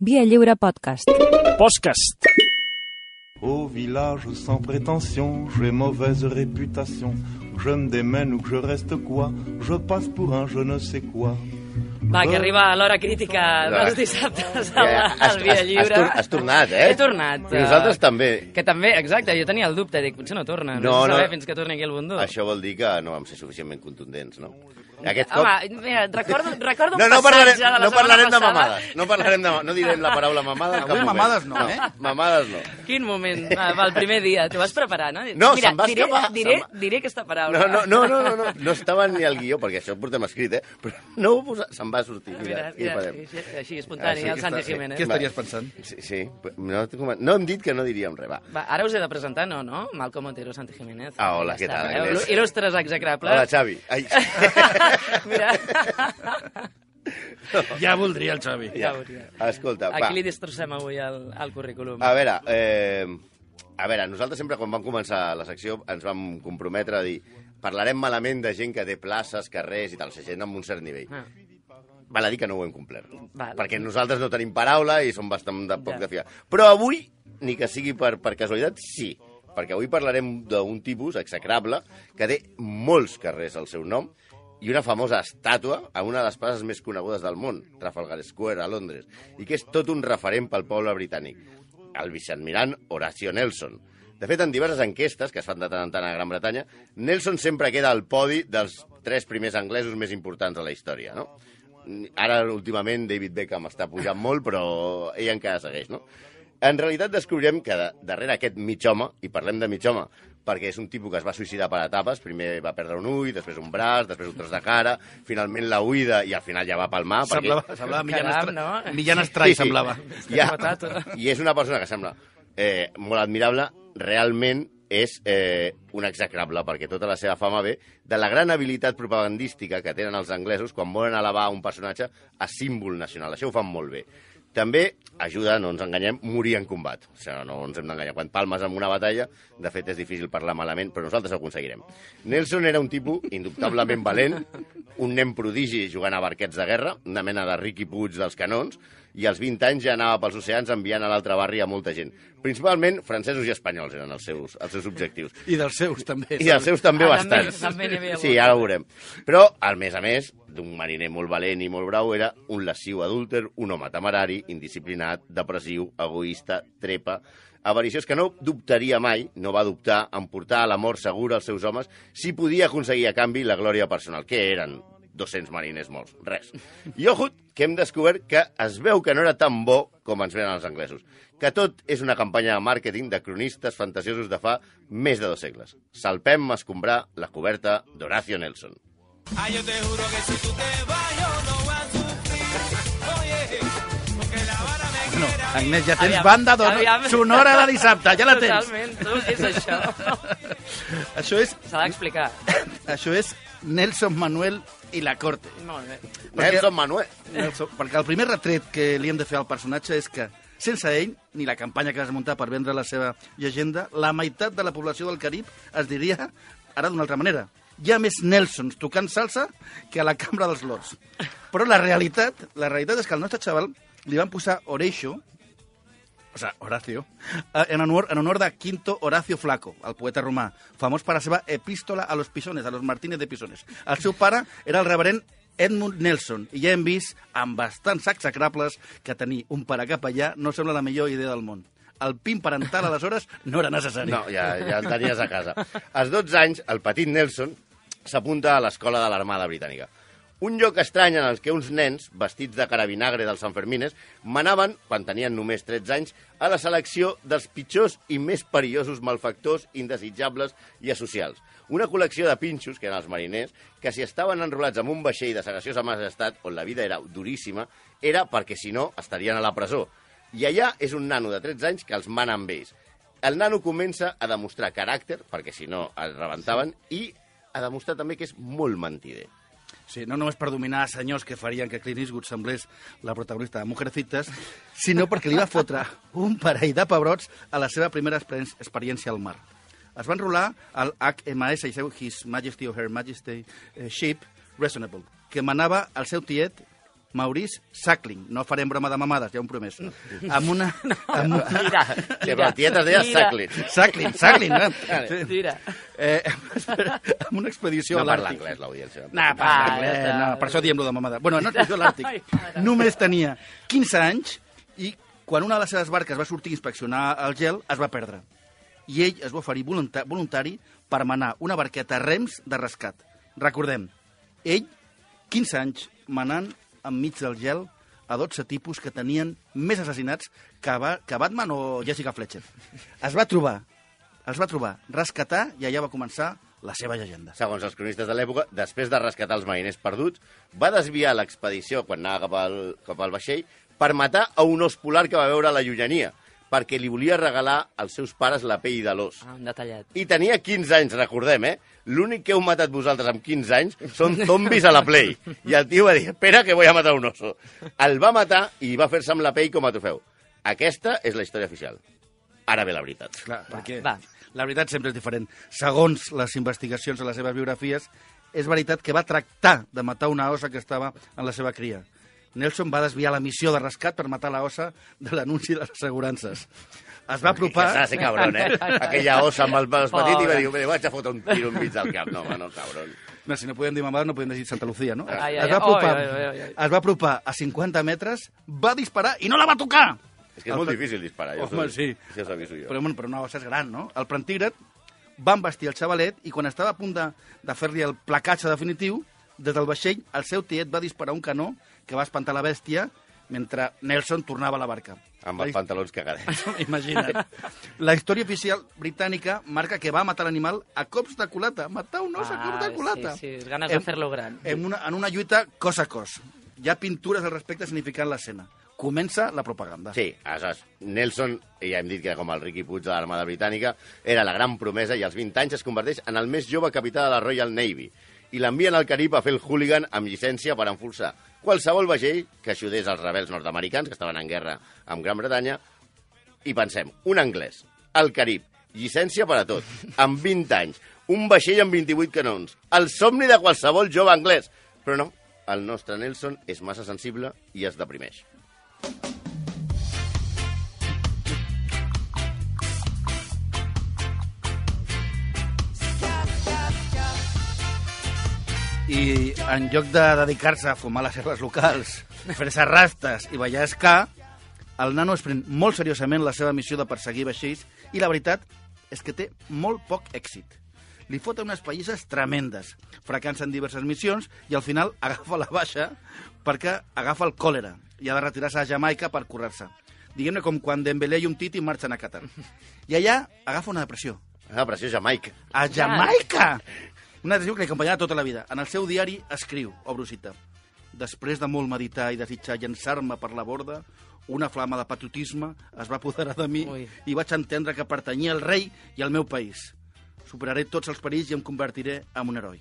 Via Lliure Podcast. Podcast. Au village sans prétention, j'ai mauvaise réputation. Je me démène ou que je reste quoi, je passe pour un je ne sais quoi. Va, que arriba l'hora crítica dels dissabtes al, has, al Via has, has, Lliure. tor has tornat, eh? He tornat. I nosaltres eh, també. Que també, exacte, jo tenia el dubte, dic, potser no torna, no, No, no no. saber fins que torni aquí el bundó. Això vol dir que no vam ser suficientment contundents, no? Aquest cop... Home, mira, recordo, recordo No, un no passatge parlarem, de la no setmana parlarem de passada. mamades. No parlarem de No direm la paraula mamada en cap Avui moment. mamades no, eh? Mamades no. Quin moment, va, va, el primer dia, t'ho vas preparar, no? No, Mira, se'm va diré, escapar, diré, diré aquesta paraula. No, no, no, no, no, no, no estava ni al guió, perquè això ho portem escrit, eh? Però no ho posa... Se'm va sortir. Mira, Mira, mira, farem? així, així, espontani, Ah, sí, el Santi Jiménez. Què estaries pensant? Sí, sí. No, no hem dit que no diríem res, va. Va, ara us he de presentar, no, no? Malcom Otero, Santi Jiménez. Ah, hola, Ja què tal? Il·lustres execrables. Hola, Xavi. Ai. Mira. Ja voldria el Xavi. Ja veuria. Escolta, Aquí va. li destrossem avui el, el currículum. A veure, eh, a veure, nosaltres sempre quan vam començar la secció ens vam comprometre a dir parlarem malament de gent que té places, carrers i tal, o sigui, gent amb un cert nivell. Ah. Val a dir que no ho hem complert. Val. Perquè nosaltres no tenim paraula i som bastant de poc Ja. de fiar. Però avui, ni que sigui per, per casualitat, sí. Perquè avui parlarem d'un tipus execrable que té molts carrers al seu nom i una famosa estàtua a una de les places més conegudes del món, Trafalgar Square, a Londres, i que és tot un referent pel poble britànic, el viceadmirant Horatio Nelson. De fet, en diverses enquestes que es fan de tant en tant a Gran Bretanya, Nelson sempre queda al podi dels tres primers anglesos més importants de la història, no? Ara, últimament, David Beckham està pujant molt, però ell encara segueix, no? En realitat descobrirem que darrere aquest mig home, i parlem de mig home, perquè és un tipus que es va suïcidar per etapes, primer va perdre un ull, després un braç, després un tros de cara, finalment la huida i al final ja va palmar. Semblava, semblava Millán, Caram, Estra... no? Millán Estrai, semblava. Ja, Potato. I és una persona que sembla eh, molt admirable, realment és eh, un execrable, perquè tota la seva fama ve de la gran habilitat propagandística que tenen els anglesos quan volen elevar un personatge a símbol nacional. Això ho fan molt bé. També ajuda, no ens enganyem, morir en combat. O sigui, no ens hem d'enganyar. Quan palmes en una batalla, de fet és difícil parlar malament, però nosaltres ho aconseguirem. Nelson era un tipus indubtablement valent, un nen prodigi jugant a barquets de guerra, una mena de Ricky Puig dels canons, i als 20 anys ja anava pels oceans enviant a l'altre barri a molta gent. Principalment francesos i espanyols eren els seus, els seus objectius. I dels seus, també. I els seus també Ah, també- bastants. també havia sí, ara ho veurem. Però, al més a més, d'un mariner molt valent i molt brau, era un lesiu adúlter, un home temerari, indisciplinat, depressiu, egoista, trepa, avariciós que no dubtaria mai, no va dubtar en portar a la mort segura als seus homes si podia aconseguir a canvi la glòria personal. Què eren 200 mariners morts? Res. I ojo, que hem descobert que es veu que no era tan bo com ens venen els anglesos. Que tot és una campanya de màrqueting de cronistes fantasiosos de fa més de dos segles. Salpem a escombrar la coberta d'Horacio Nelson. Bueno, Agnès, ja tens Aviam, banda aviam. sonora de dissabte, ja la tens. Totalment, tu, què és això? Això és, S'ha d'explicar. això és Nelson Manuel i la Corte. Molt bé. Perquè- Nelson Manuel. Nelson, perquè el primer retret que li hem de fer al personatge és que, sense ell, ni la campanya que vas muntar per vendre la seva llegenda, la meitat de la població del Carib es diria, ara d'una altra manera, hi ha més Nelsons tocant salsa que a la Cambra dels Lords. Però la realitat, la realitat és que al nostre xaval li van posar Horatio, o sea, Horacio, eh, en honor, en honor de Quinto Horacio Flaco, el poeta romà, famós per la seva epístola a los pisones, a los Martínez de Pisones. El seu pare era el reverent Edmund Nelson, i ja hem vist amb bastants execrables que tenir un pare capellà no sembla la millor idea del món. El pin parental, aleshores, no era necessari. No, ja, ja el tenies a casa. Als 12 anys, el petit Nelson s'apunta a l'escola de l'Armada Britànica. Un lloc estrany en el que uns nens, vestits de carabinagre dels Sanfermines, manaven, quan tenien només 13 anys, a la selecció dels pitjors i més perillosos malfactors indesitjables i asocials. Una col·lecció de pinxos, que eren els mariners, que si estaven enrolats en un vaixell de sagaciós majestat, on la vida era duríssima, era perquè, si no, estarien a la presó. I allà és un nano de 13 anys que els mana amb ells. El nano comença a demostrar caràcter, perquè si no es rebentaven, i a demostrar també que és molt mentider. Sí, no només per dominar senyors que farien que Clint Eastwood semblés la protagonista de Mujercitas, sinó perquè li va fotre un parell de pebrots a la seva primera experiència al mar. Es va enrolar al HMS His Majesty o Her Majesty eh, Ship Reasonable, que manava el seu tiet Maurice Sackling. No farem broma de mamades, ja ho promès. Amb una... Amb una... Mira, però la tieta es deia Mira. Sacklin. Sackling, Sackling, no? Vale. Mira. Eh, amb una expedició No a parla l'Àrtic. anglès, l'audiència. No, parla anglès, està. no, per això diem lo de mamada. Bueno, no expedició a l'Àrtic. Només tenia 15 anys i quan una de les seves barques va sortir a inspeccionar el gel, es va perdre. I ell es va oferir volunta voluntari per manar una barqueta a rems de rescat. Recordem, ell, 15 anys, manant enmig del gel a 12 tipus que tenien més assassinats que, ba que Batman o Jessica Fletcher. Es va trobar, els va trobar, rescatar, i allà va començar la seva llegenda. Segons els cronistes de l'època, després de rescatar els mariners perduts, va desviar l'expedició, quan anava cap al, cap al vaixell, per matar a un os polar que va veure a la llunyania, perquè li volia regalar als seus pares la pell de l'os. Ah, un detallat. I tenia 15 anys, recordem, eh? L'únic que heu matat vosaltres amb 15 anys són zombis a la Play. I el tio va dir, espera que voy a matar un oso. El va matar i va fer-se amb la pell com a trofeu. Aquesta és la història oficial. Ara ve la veritat. Clar, perquè va. la veritat sempre és diferent. Segons les investigacions de les seves biografies, és veritat que va tractar de matar una ossa que estava en la seva cria. Nelson va desviar la missió de rescat per matar la ossa de l'anunci de les assegurances. Es va apropar... de ser cabron, eh? Aquella ossa amb el els petit i va dir, "Bé, vaig a fotre un tiro enmig del cap. No, home, no, cabron. No, si no podem dir mamada, no podem dir Santa Lucía, no? Ai, ai, es, va apropar, ai, ai, ai, ai. es va apropar a 50 metres, va disparar i no la va tocar! És que és molt difícil disparar. jo Home, sí. Ja us aviso jo. Però, bueno, però una ossa és gran, no? El plantígrad va embestir el xavalet i quan estava a punt de, de fer-li el placatge definitiu, des del vaixell, el seu tiet va disparar un canó que va espantar la bèstia mentre Nelson tornava a la barca. Amb els pantalons cagadets. Imagina't. La història oficial britànica marca que va matar l'animal a cops de culata. Matar un os a cops de culata. Ah, Sí, sí, ganes de Em- fer-lo gran. En una, en una lluita cos a cos. Hi ha pintures al respecte significant l'escena. Comença la propaganda. Sí, aleshores, Nelson, ja hem dit que com el Ricky Puig de l'Armada Britànica, era la gran promesa i als 20 anys es converteix en el més jove capità de la Royal Navy i l'envien al Carib a fer el hooligan amb llicència per enforçar qualsevol vaixell que ajudés els rebels nord-americans que estaven en guerra amb Gran Bretanya i pensem, un anglès, al Carib, llicència per a tot, amb 20 anys, un vaixell amb 28 canons, el somni de qualsevol jove anglès. Però no, el nostre Nelson és massa sensible i es deprimeix. I en lloc de dedicar-se a fumar les herbes locals, fer-se rastes i ballar ska, el nano es pren molt seriosament la seva missió de perseguir vaixells i la veritat és que té molt poc èxit. Li foten unes pallisses tremendes, fracassa en diverses missions i al final agafa la baixa perquè agafa el còlera i ha de retirar-se a Jamaica per curar-se. Diguem-ne com quan Dembélé i un Titi marxen a Qatar. I allà agafa una depressió. Però això és Jamaica. A Jamaica! Una decisió que li acompanyarà tota la vida. En el seu diari escriu, obro cita, Després de molt meditar i desitjar llançar-me per la borda, una flama de patriotisme es va apoderar de mi Ui. i vaig entendre que pertanyia al rei i al meu país. Superaré tots els perills i em convertiré en un heroi.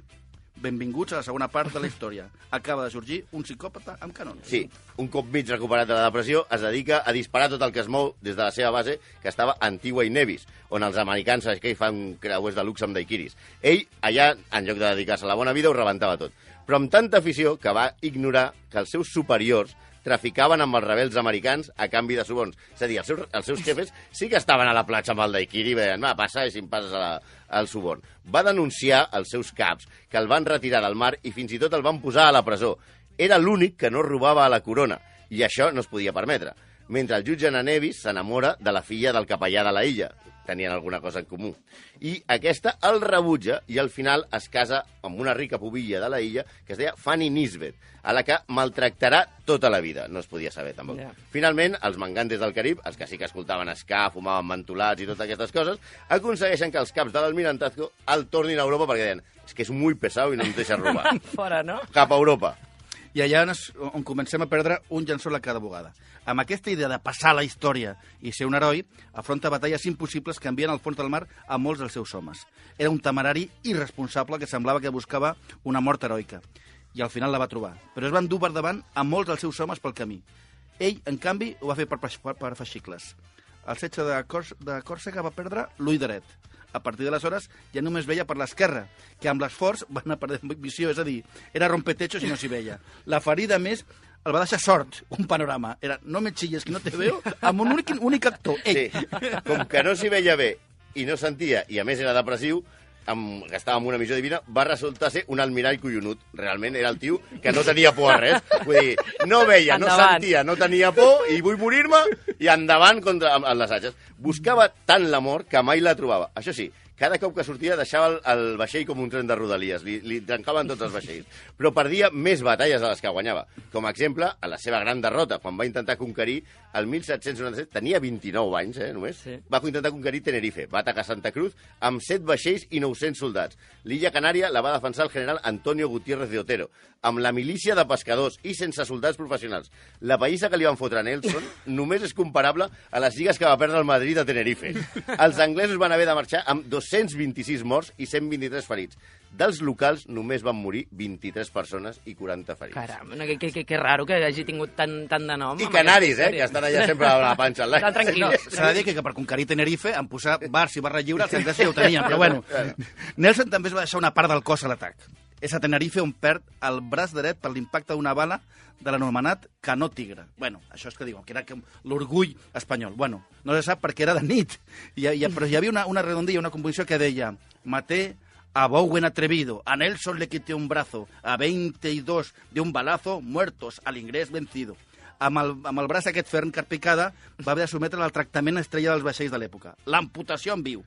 Benvinguts a la segona part de la història. Acaba de sorgir un psicòpata amb canons. Sí, un cop mig recuperat de la depressió, es dedica a disparar tot el que es mou des de la seva base, que estava a Antigua i Nevis, on els americans que hi fan creuers de luxe amb daiquiris. Ell, allà, en lloc de dedicar-se a la bona vida, ho rebentava tot. Però amb tanta afició que va ignorar que els seus superiors traficaven amb els rebels americans a canvi de suborns. És a dir, els seus, els seus jefes sí que estaven a la platja amb el daiquiri i deien, va, passa i si em passes a la, al suborn. Va denunciar els seus caps, que el van retirar del mar i fins i tot el van posar a la presó. Era l'únic que no robava a la corona, i això no es podia permetre. Mentre el jutge Nanevis s'enamora de la filla del capellà de la illa. Tenien alguna cosa en comú. I aquesta el rebutja i al final es casa amb una rica pubilla de la illa que es deia Fanny Nisbet, a la que maltractarà tota la vida. No es podia saber, tampoc. Ja. Finalment, els mangantes del Carib, els que sí que escoltaven ska, fumaven mentolats i totes aquestes coses, aconsegueixen que els caps de l'almirantazgo el tornin a Europa perquè deien és que és molt pesau i no ens deixa robar. Fora, no? Cap a Europa. I allà on, es, on comencem a perdre un llençol a cada vegada. Amb aquesta idea de passar la història i ser un heroi, afronta batalles impossibles que envien al fons del mar a molts dels seus homes. Era un temerari irresponsable que semblava que buscava una mort heroica. I al final la va trobar. Però es van dur per davant a molts dels seus homes pel camí. Ell, en canvi, ho va fer per, per, per feixicles. El setge de, Cors, de Còrsega va perdre l'ull dret. A partir d'aleshores ja només veia per l'esquerra, que amb l'esforç va anar perdent visió, és a dir, era rompetechos i no s'hi veia. La ferida més el va deixar sort, un panorama. Era, no me chilles, que no te veo, amb un únic, únic actor, ell. Sí. Com que no s'hi veia bé i no sentia, i a més era depressiu, amb, que estava en una missió divina, va resultar ser un almirall collonut. Realment era el tio que no tenia por a res. Vull dir, no veia, no Endavant. sentia, no tenia por, i vull morir-me, i endavant contra amb, amb les atxes. Buscava tant l'amor que mai la trobava. Això sí, cada cop que sortia deixava el, el vaixell com un tren de rodalies, li, li trencaven tots els vaixells. Però perdia més batalles de les que guanyava. Com a exemple, a la seva gran derrota, quan va intentar conquerir el 1797, tenia 29 anys, eh, només, Sí. va intentar conquerir Tenerife, va atacar Santa Cruz amb 7 vaixells i 900 soldats. L'illa Canària la va defensar el general Antonio Gutiérrez de Otero, amb la milícia de pescadors i sense soldats professionals. La païssa que li van fotre a Nelson només és comparable a les lligues que va perdre el Madrid a Tenerife. Els anglesos van haver de marxar amb 226 morts i 123 ferits. Dels locals només van morir 23 persones i 40 ferits. Caram, no, que, que, que, que raro que hagi tingut tant, tant de nom. I canaris, eh, que estan allà sempre a la panxa. al Estan tranquils. S'ha de dir que, que per conquerir Tenerife, en posar bars i barra lliure, els anglesos ja ho tenien, però bueno. Nelson també es va deixar una part del cos a l'atac. És a Tenerife on perd el braç dret per l'impacte d'una bala de l'anomenat Canó Tigre. Bueno, això és que diuen, que era l'orgull espanyol. Bueno, no se sap perquè era de nit, I, i, però hi havia una, una redondilla, una composició que deia maté a Bowen atrevido, a Nelson le quité un brazo, a 22 de un balazo, muertos, al inglés vencido. Amb el, amb el braç aquest ferm carpicada va haver de sometre al tractament estrella dels vaixells de l'època, l'amputació en viu.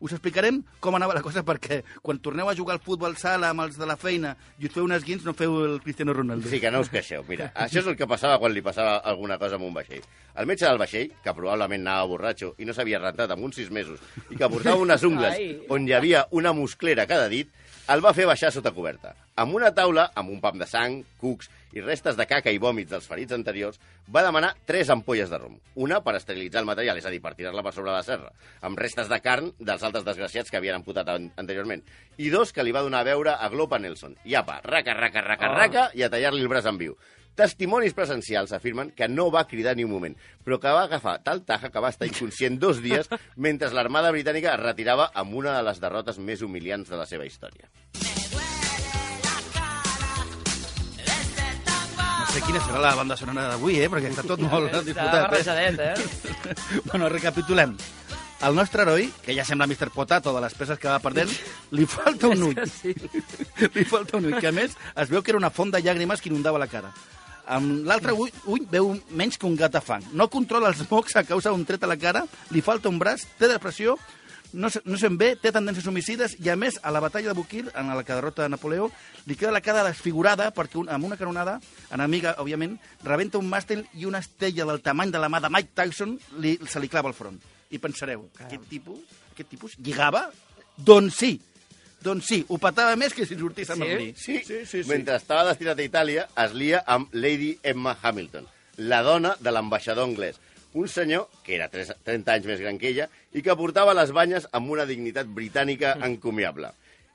Us explicarem com anava la cosa perquè quan torneu a jugar al futbol sala amb els de la feina i us feu unes guins no feu el Cristiano Ronaldo. Sí, que no us queixeu. Mira, això és el que passava quan li passava alguna cosa amb un vaixell. El metge del vaixell, que probablement anava borratxo i no s'havia rentat en uns sis mesos, i que portava unes ungles Ai. on hi havia una musclera cada dit, el va fer baixar sota coberta. Amb una taula, amb un pam de sang, cucs i restes de caca i vòmits dels ferits anteriors, va demanar tres ampolles de rom. Una per esterilitzar el material, és a dir, per tirar-la per sobre la serra, amb restes de carn dels altres desgraciats que havien amputat an anteriorment. I dos que li va donar a veure a Glopa Nelson. I apa, raca, raca, raca, Oh. raca, i a tallar-li el braç en viu. Testimonis presencials afirmen que no va cridar ni un moment, però que va agafar tal taja que va estar inconscient dos dies mentre l'armada britànica es retirava amb una de les derrotes més humiliants de la seva història. No sé quina serà la banda sonora d'avui, eh? perquè està tot molt Està disputat. barrejadet, eh? bueno, recapitulem. El nostre heroi, que ja sembla Mr. Potato de les peces que va perdent, li falta un ull. Sí. li falta un ull, que a més es veu que era una font de llàgrimes que inundava la cara. Amb l'altre ull, ull veu menys que un gat de fang. No controla els mocs a causa d'un tret a la cara, li falta un braç, té depressió, no, no se'n ve, té tendències homicides i, a més, a la batalla de Buquil, en la que derrota Napoleó, li queda la cara desfigurada perquè un, amb una canonada enemiga, òbviament, rebenta un màstil i una estella del tamany de la mà de Mike Tyson li, se li clava al front. I pensareu, aquest tipus, aquest tipus lligava? Doncs sí, doncs sí, ho patava més que si sortís a Sí? Merlí. Sí, sí, sí. Mentre estava destinat a Itàlia, es lia amb Lady Emma Hamilton, la dona de l'ambaixador anglès. Un senyor que era 3 30 anys més gran que ella i que portava les banyes amb una dignitat britànica encomiable.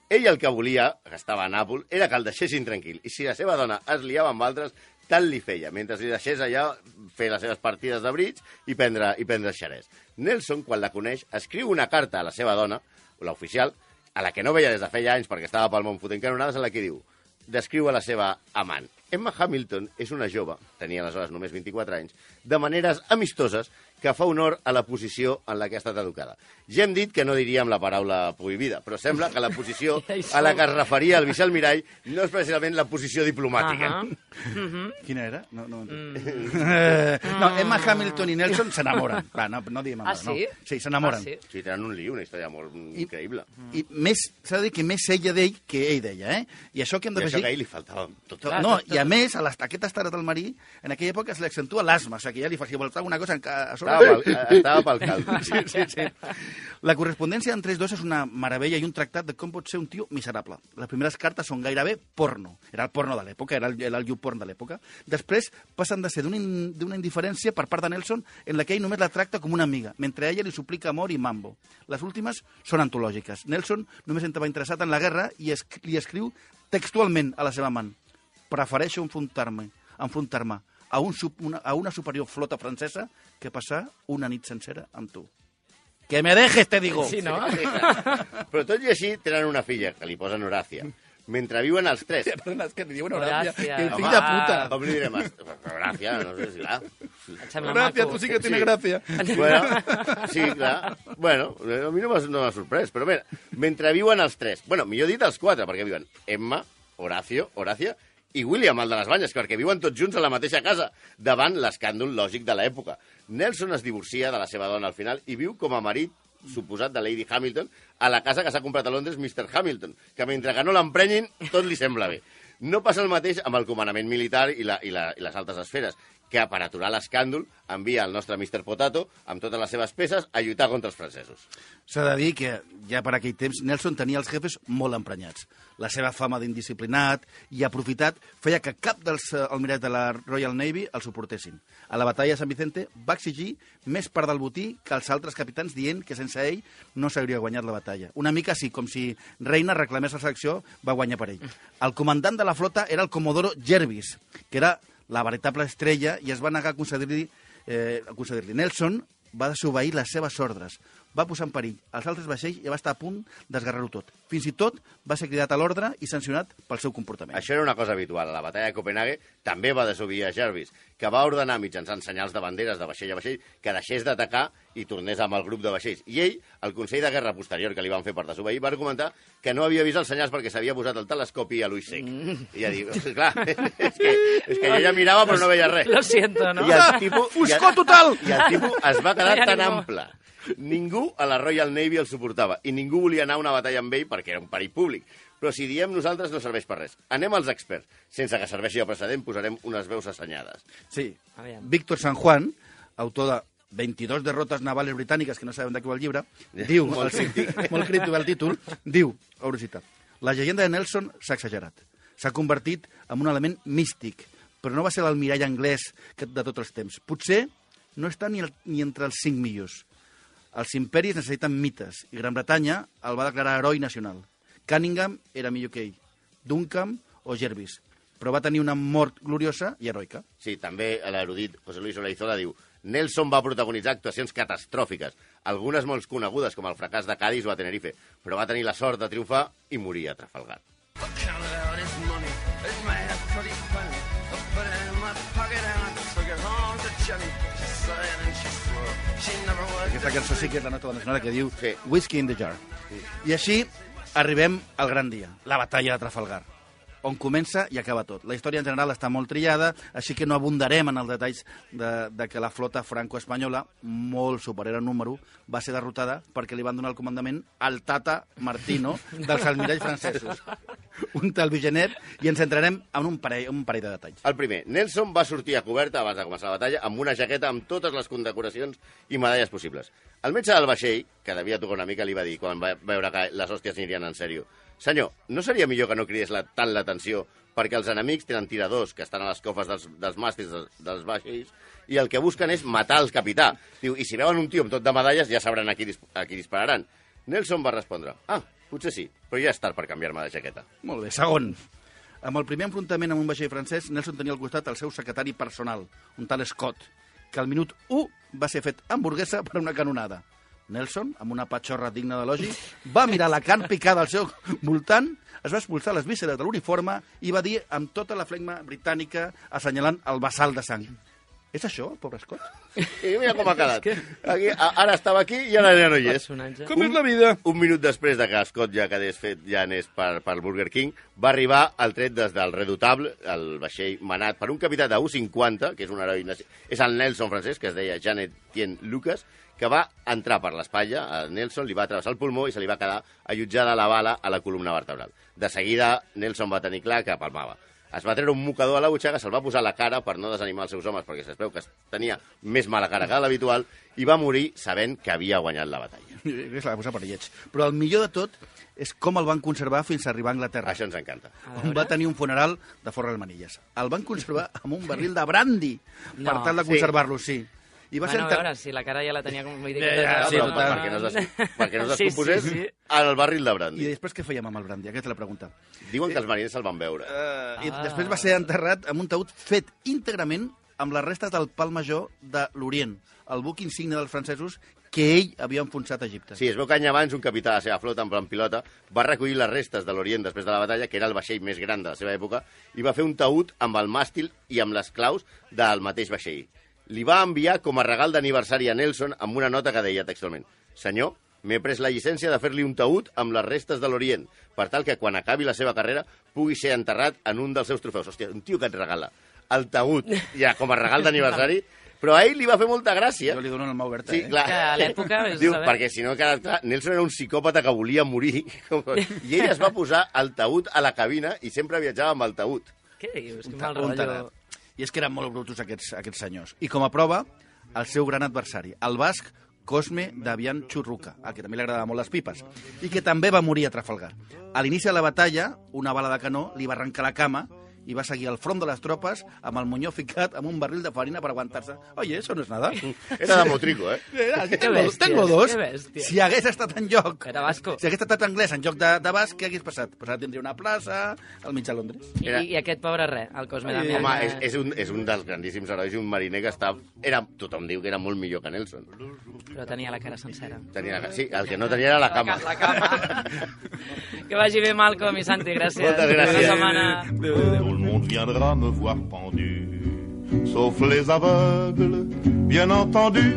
Ell el que volia, que estava a Nàpol, era que el deixessin tranquil. I si la seva dona es liava amb altres, tant li feia, mentre li deixés allà fer les seves partides de bridge i prendre, i prendre xerès. Nelson, quan la coneix, escriu una carta a la seva dona, l'oficial, a la que no veia des de feia anys perquè estava pel món fotent canonades, en la que diu descriu a la seva amant. Emma Hamilton és una jove, tenia aleshores només 24 anys, de maneres amistoses que fa honor a la posició en la que ha estat educada. Ja hem dit que no diríem la paraula prohibida, però sembla que la posició a la que es referia el vicealmirall no és precisament la posició diplomàtica. Ahà. Quina era? No, no, mm. No, Emma Hamilton i Nelson s'enamoren. Va, no, no diem amor, Ah, sí? no. Sí, s'enamoren. Ah, sí? Sí, tenen un lío, una història molt increïble. I més, s'ha de dir que més ella d'ell que ell d'ella, eh? I això que hem I de això que a ell li faltava tot. To- Clar, no, tot- i a més, a les, aquest estaret del marí, en aquella època se li accentua l'asma, o sigui, que ja li fa, si vol alguna cosa a. Estava pel, estava pel caldo. Sí, sí, sí. La correspondència entre ells dos és una meravella i un tractat de com pot ser un tio miserable. Les primeres cartes són gairebé porno. Era el porno de l'època, era el, era el porn de l'època. Després passen de ser d'una in- d'una indiferència per part de Nelson en la que ell només la tracta com una amiga, mentre ella li suplica amor i mambo. Les últimes són antològiques. Nelson només estava interessat en la guerra i es, li escriu textualment a la seva amant. Prefereixo enfrontar-me enfrontar-me a, un, una, a una superior flota francesa que passar una nit sencera amb tu. Que me dejes, te digo. Sí, no? Però tot i així tenen una filla, que li posen Horàcia. mentre viuen els tres. Perdona, és que li diuen Horàcia. Horàcia, que el fill de puta. Com li direm? Gràcia, no sé si clar. Horàcia, tu sí que tienes Sí. gràcia. Bueno, sí, clar. Bueno, a mi no m'ha no sorprès, però bé, mentre viuen els tres, bueno, millor dit els quatre, perquè viuen Emma, Horacio, Horàcia i William, el de les banyes, perquè viuen tots junts a la mateixa casa, davant l'escàndol lògic de l'època. Nelson es divorcia de la seva dona al final i viu com a marit suposat de Lady Hamilton a la casa que s'ha comprat a Londres Mr. Hamilton, que mentre que no l'emprenyin, tot li sembla bé. No passa el mateix amb el comandament militar i, la, i, la, i les altes esferes, que per aturar l'escàndol envia el nostre Mr. Potato amb totes les seves peces a lluitar contra els francesos. S'ha de dir que ja per aquell temps Nelson tenia els jefes molt emprenyats. La seva fama d'indisciplinat i aprofitat feia que cap dels eh, almirats de la Royal Navy el suportessin. A la batalla de San Vicente va exigir més part del botí que els altres capitans dient que sense ell no s'hauria guanyat la batalla. Una mica així, com si Reina reclamés la selecció, va guanyar per ell. El comandant de la flota era el Comodoro Jervis, que era la veritable estrella i es va negar a concedir-li eh, a concedir-li. Nelson va desobeir les seves ordres, va posar en perill els altres vaixells i va estar a punt d'esgarrar-ho tot. Fins i tot va ser cridat a l'ordre i sancionat pel seu comportament. Això era una cosa habitual. A la batalla de Copenhague també va desobeir a Jervis, que va ordenar mitjançant senyals de banderes de vaixell a vaixell que deixés d'atacar i tornés amb el grup de vaixells. I ell, el Consell de Guerra posterior que li van fer per desobeir, va argumentar que no havia vist els senyals perquè s'havia posat el telescopi a l'ull sec. Mm. I ja diu, clar, és que, és que jo ja mirava però no veia res. Lo siento, no? I el tipus, Foscor i el- total! I el tipus es va quedar No tan ample. Ningú a la Royal Navy el suportava i ningú volia anar a una batalla amb ell perquè era un perill públic. Però si diem nosaltres no serveix per res. Anem als experts. Sense que serveixi de precedent, posarem unes veus assenyades. Sí. Aviam. Víctor San Juan, autor de 22 derrotes navales britàniques, que no sabem de què va el llibre, diu, Molt el, críptic. molt críptic el títol, diu, obro citat, la llegenda de Nelson s'ha exagerat. S'ha convertit en un element místic, però no va ser l'almirall anglès que- de tots els temps. Potser no està ni, el, ni entre els cinc millors. Els imperis necessiten mites, i Gran Bretanya el va declarar heroi nacional. Cunningham era millor que ell, Duncan o Jervis, però va tenir una mort gloriosa i heroica. Sí, també l'erudit José Luis Olaizola diu Nelson va protagonitzar actuacions catastròfiques, algunes molt conegudes, com el fracàs de Cádiz o a Tenerife, però va tenir la sort de triomfar i morir a Trafalgar. counted Aquesta cançó sí que és la nota nacional que diu Sí. Whiskey in the Jar. I així arribem al gran dia, la batalla de Trafalgar, on comença i acaba tot. La història en general està molt trillada, així que no abundarem en els detalls de, de que la flota franco-espanyola, molt superior en número, va ser derrotada perquè li van donar el comandament al Tata Martino dels almiralls francesos. Un tal Vigenet, i ens centrarem en un parell, un parell de detalls. El primer, Nelson va sortir a coberta abans de començar la batalla amb una jaqueta amb totes les condecoracions i medalles possibles. El metge del vaixell, que devia tocar una mica, li va dir, quan va veure que les hòsties anirien en sèrio, senyor, no seria millor que no cridés la, tant l'atenció perquè els enemics tenen tiradors que estan a les cofes dels, dels màstils dels, dels vaixells i el que busquen és matar el capità. Diu, i si veuen un tio amb tot de medalles ja sabran a qui, a qui dispararan. Nelson va respondre, ah, potser sí, però ja és tard per canviar-me de jaqueta. Molt bé. Segon. Amb el primer enfrontament amb un vaixell francès, Nelson tenia al costat el seu secretari personal, un tal Scott, que al minut 1 va ser fet hamburguesa per una canonada. Nelson, amb una patxorra digna d'elogi, va mirar la carn picada al seu voltant, es va expulsar les vísceres de l'uniforme i va dir amb tota la flegma britànica assenyalant el vessal de sang. És això, el pobre Scott? I mira com ha quedat. Aquí, ara estava aquí i ara ja no hi és. Com és la vida? Un minut després de que Scott ja quedés fet, ja anés per, per Burger King, va arribar el tret des del Redutable, el vaixell manat per un capità de U-50, que és un heroi, és el Nelson francès, que es deia Janet Tien Lucas, que va entrar per l'espatlla, a Nelson li va travessar el pulmó i se li va quedar allotjada la bala a la columna vertebral. De seguida, Nelson va tenir clar que palmava. Es va treure un mocador a la butxaca, se'l va posar a la cara per no desanimar els seus homes, perquè es veu que tenia més mala cara que l'habitual, i va morir sabent que havia guanyat la batalla. Se la va posar per lleig. Però el millor de tot és com el van conservar fins a arribar a Anglaterra. Això ens encanta. on va tenir un funeral de forres manilles. El van conservar amb un barril de brandy per No. tal de Sí. conservar-lo, sí. I va Bueno, ser a veure, si la cara ja la tenia com... Vull dir Ja, que ja, Ah, sí, però total. perquè no es, des... perquè no es Sí, sí, descomposés sí. al barril de I brandy. després què fèiem amb el brandy? Aquesta la pregunta. Diuen que els mariners se'l van veure. Uh, I Ah. després va ser enterrat amb un taüt fet íntegrament amb les restes del pal major de l'Orient, el buc insigne dels francesos, que ell havia enfonsat a Egipte. Sí, es veu que any abans un capità de la seva flota, en plan pilota, va recollir les restes de l'Orient després de la batalla, que era el vaixell més gran de la seva època, i va fer un taüt amb el màstil i amb les claus del mateix vaixell. Li va enviar com a regal d'aniversari a Nelson amb una nota que deia textualment «Senyor, m'he pres la llicència de fer-li un taüt amb les restes de l'Orient, per tal que quan acabi la seva carrera pugui ser enterrat en un dels seus trofeus». Hòstia, un tio que et regala el taüt ja com a regal d'aniversari, però a ell li va fer molta gràcia. Jo li dono el mà obert, Sí, eh? clar. Que a l'època, Diu, saber. perquè si no ha quedat clar, Nelson era un psicòpata que volia morir. I ell es va posar el taüt a la cabina i sempre viatjava amb el taüt. Què dius? Que Un, mal rotllo. I és que eren molt brutos aquests, aquests senyors. I com a prova, el seu gran adversari, el basc Cosme Davian Churruca, a qui també li agradava molt les pipes, i que també va morir a Trafalgar. A l'inici de la batalla, una bala de canó li va arrencar la cama i va seguir al front de les tropes amb el monyó ficat amb un barril de farina per aguantar-se. Oye, eso no es nada. Era de Motrico, eh? Era, que Que tengo, bèstia, tengo dos. Si hagués estat en lloc... Era basco. Si hagués estat anglès en lloc de, de basc, què hagués passat? Pues ara tindria una plaça al mig de Londres. I, Era- I aquest pobre res, el Cosme Ai, Damián. Home, és, és, un, és un dels grandíssims herois i un mariner que està... Era, tothom diu que era molt millor que Nelson. Però tenia la cara sencera. Tenia la, sí, el que no tenia era la cama. La cama. que vagi bé, Malcolm i Santi, gràcies. Moltes gràcies. Bona setmana. Tout le monde viendra me voir pendu, sauf les aveugles, bien entendu.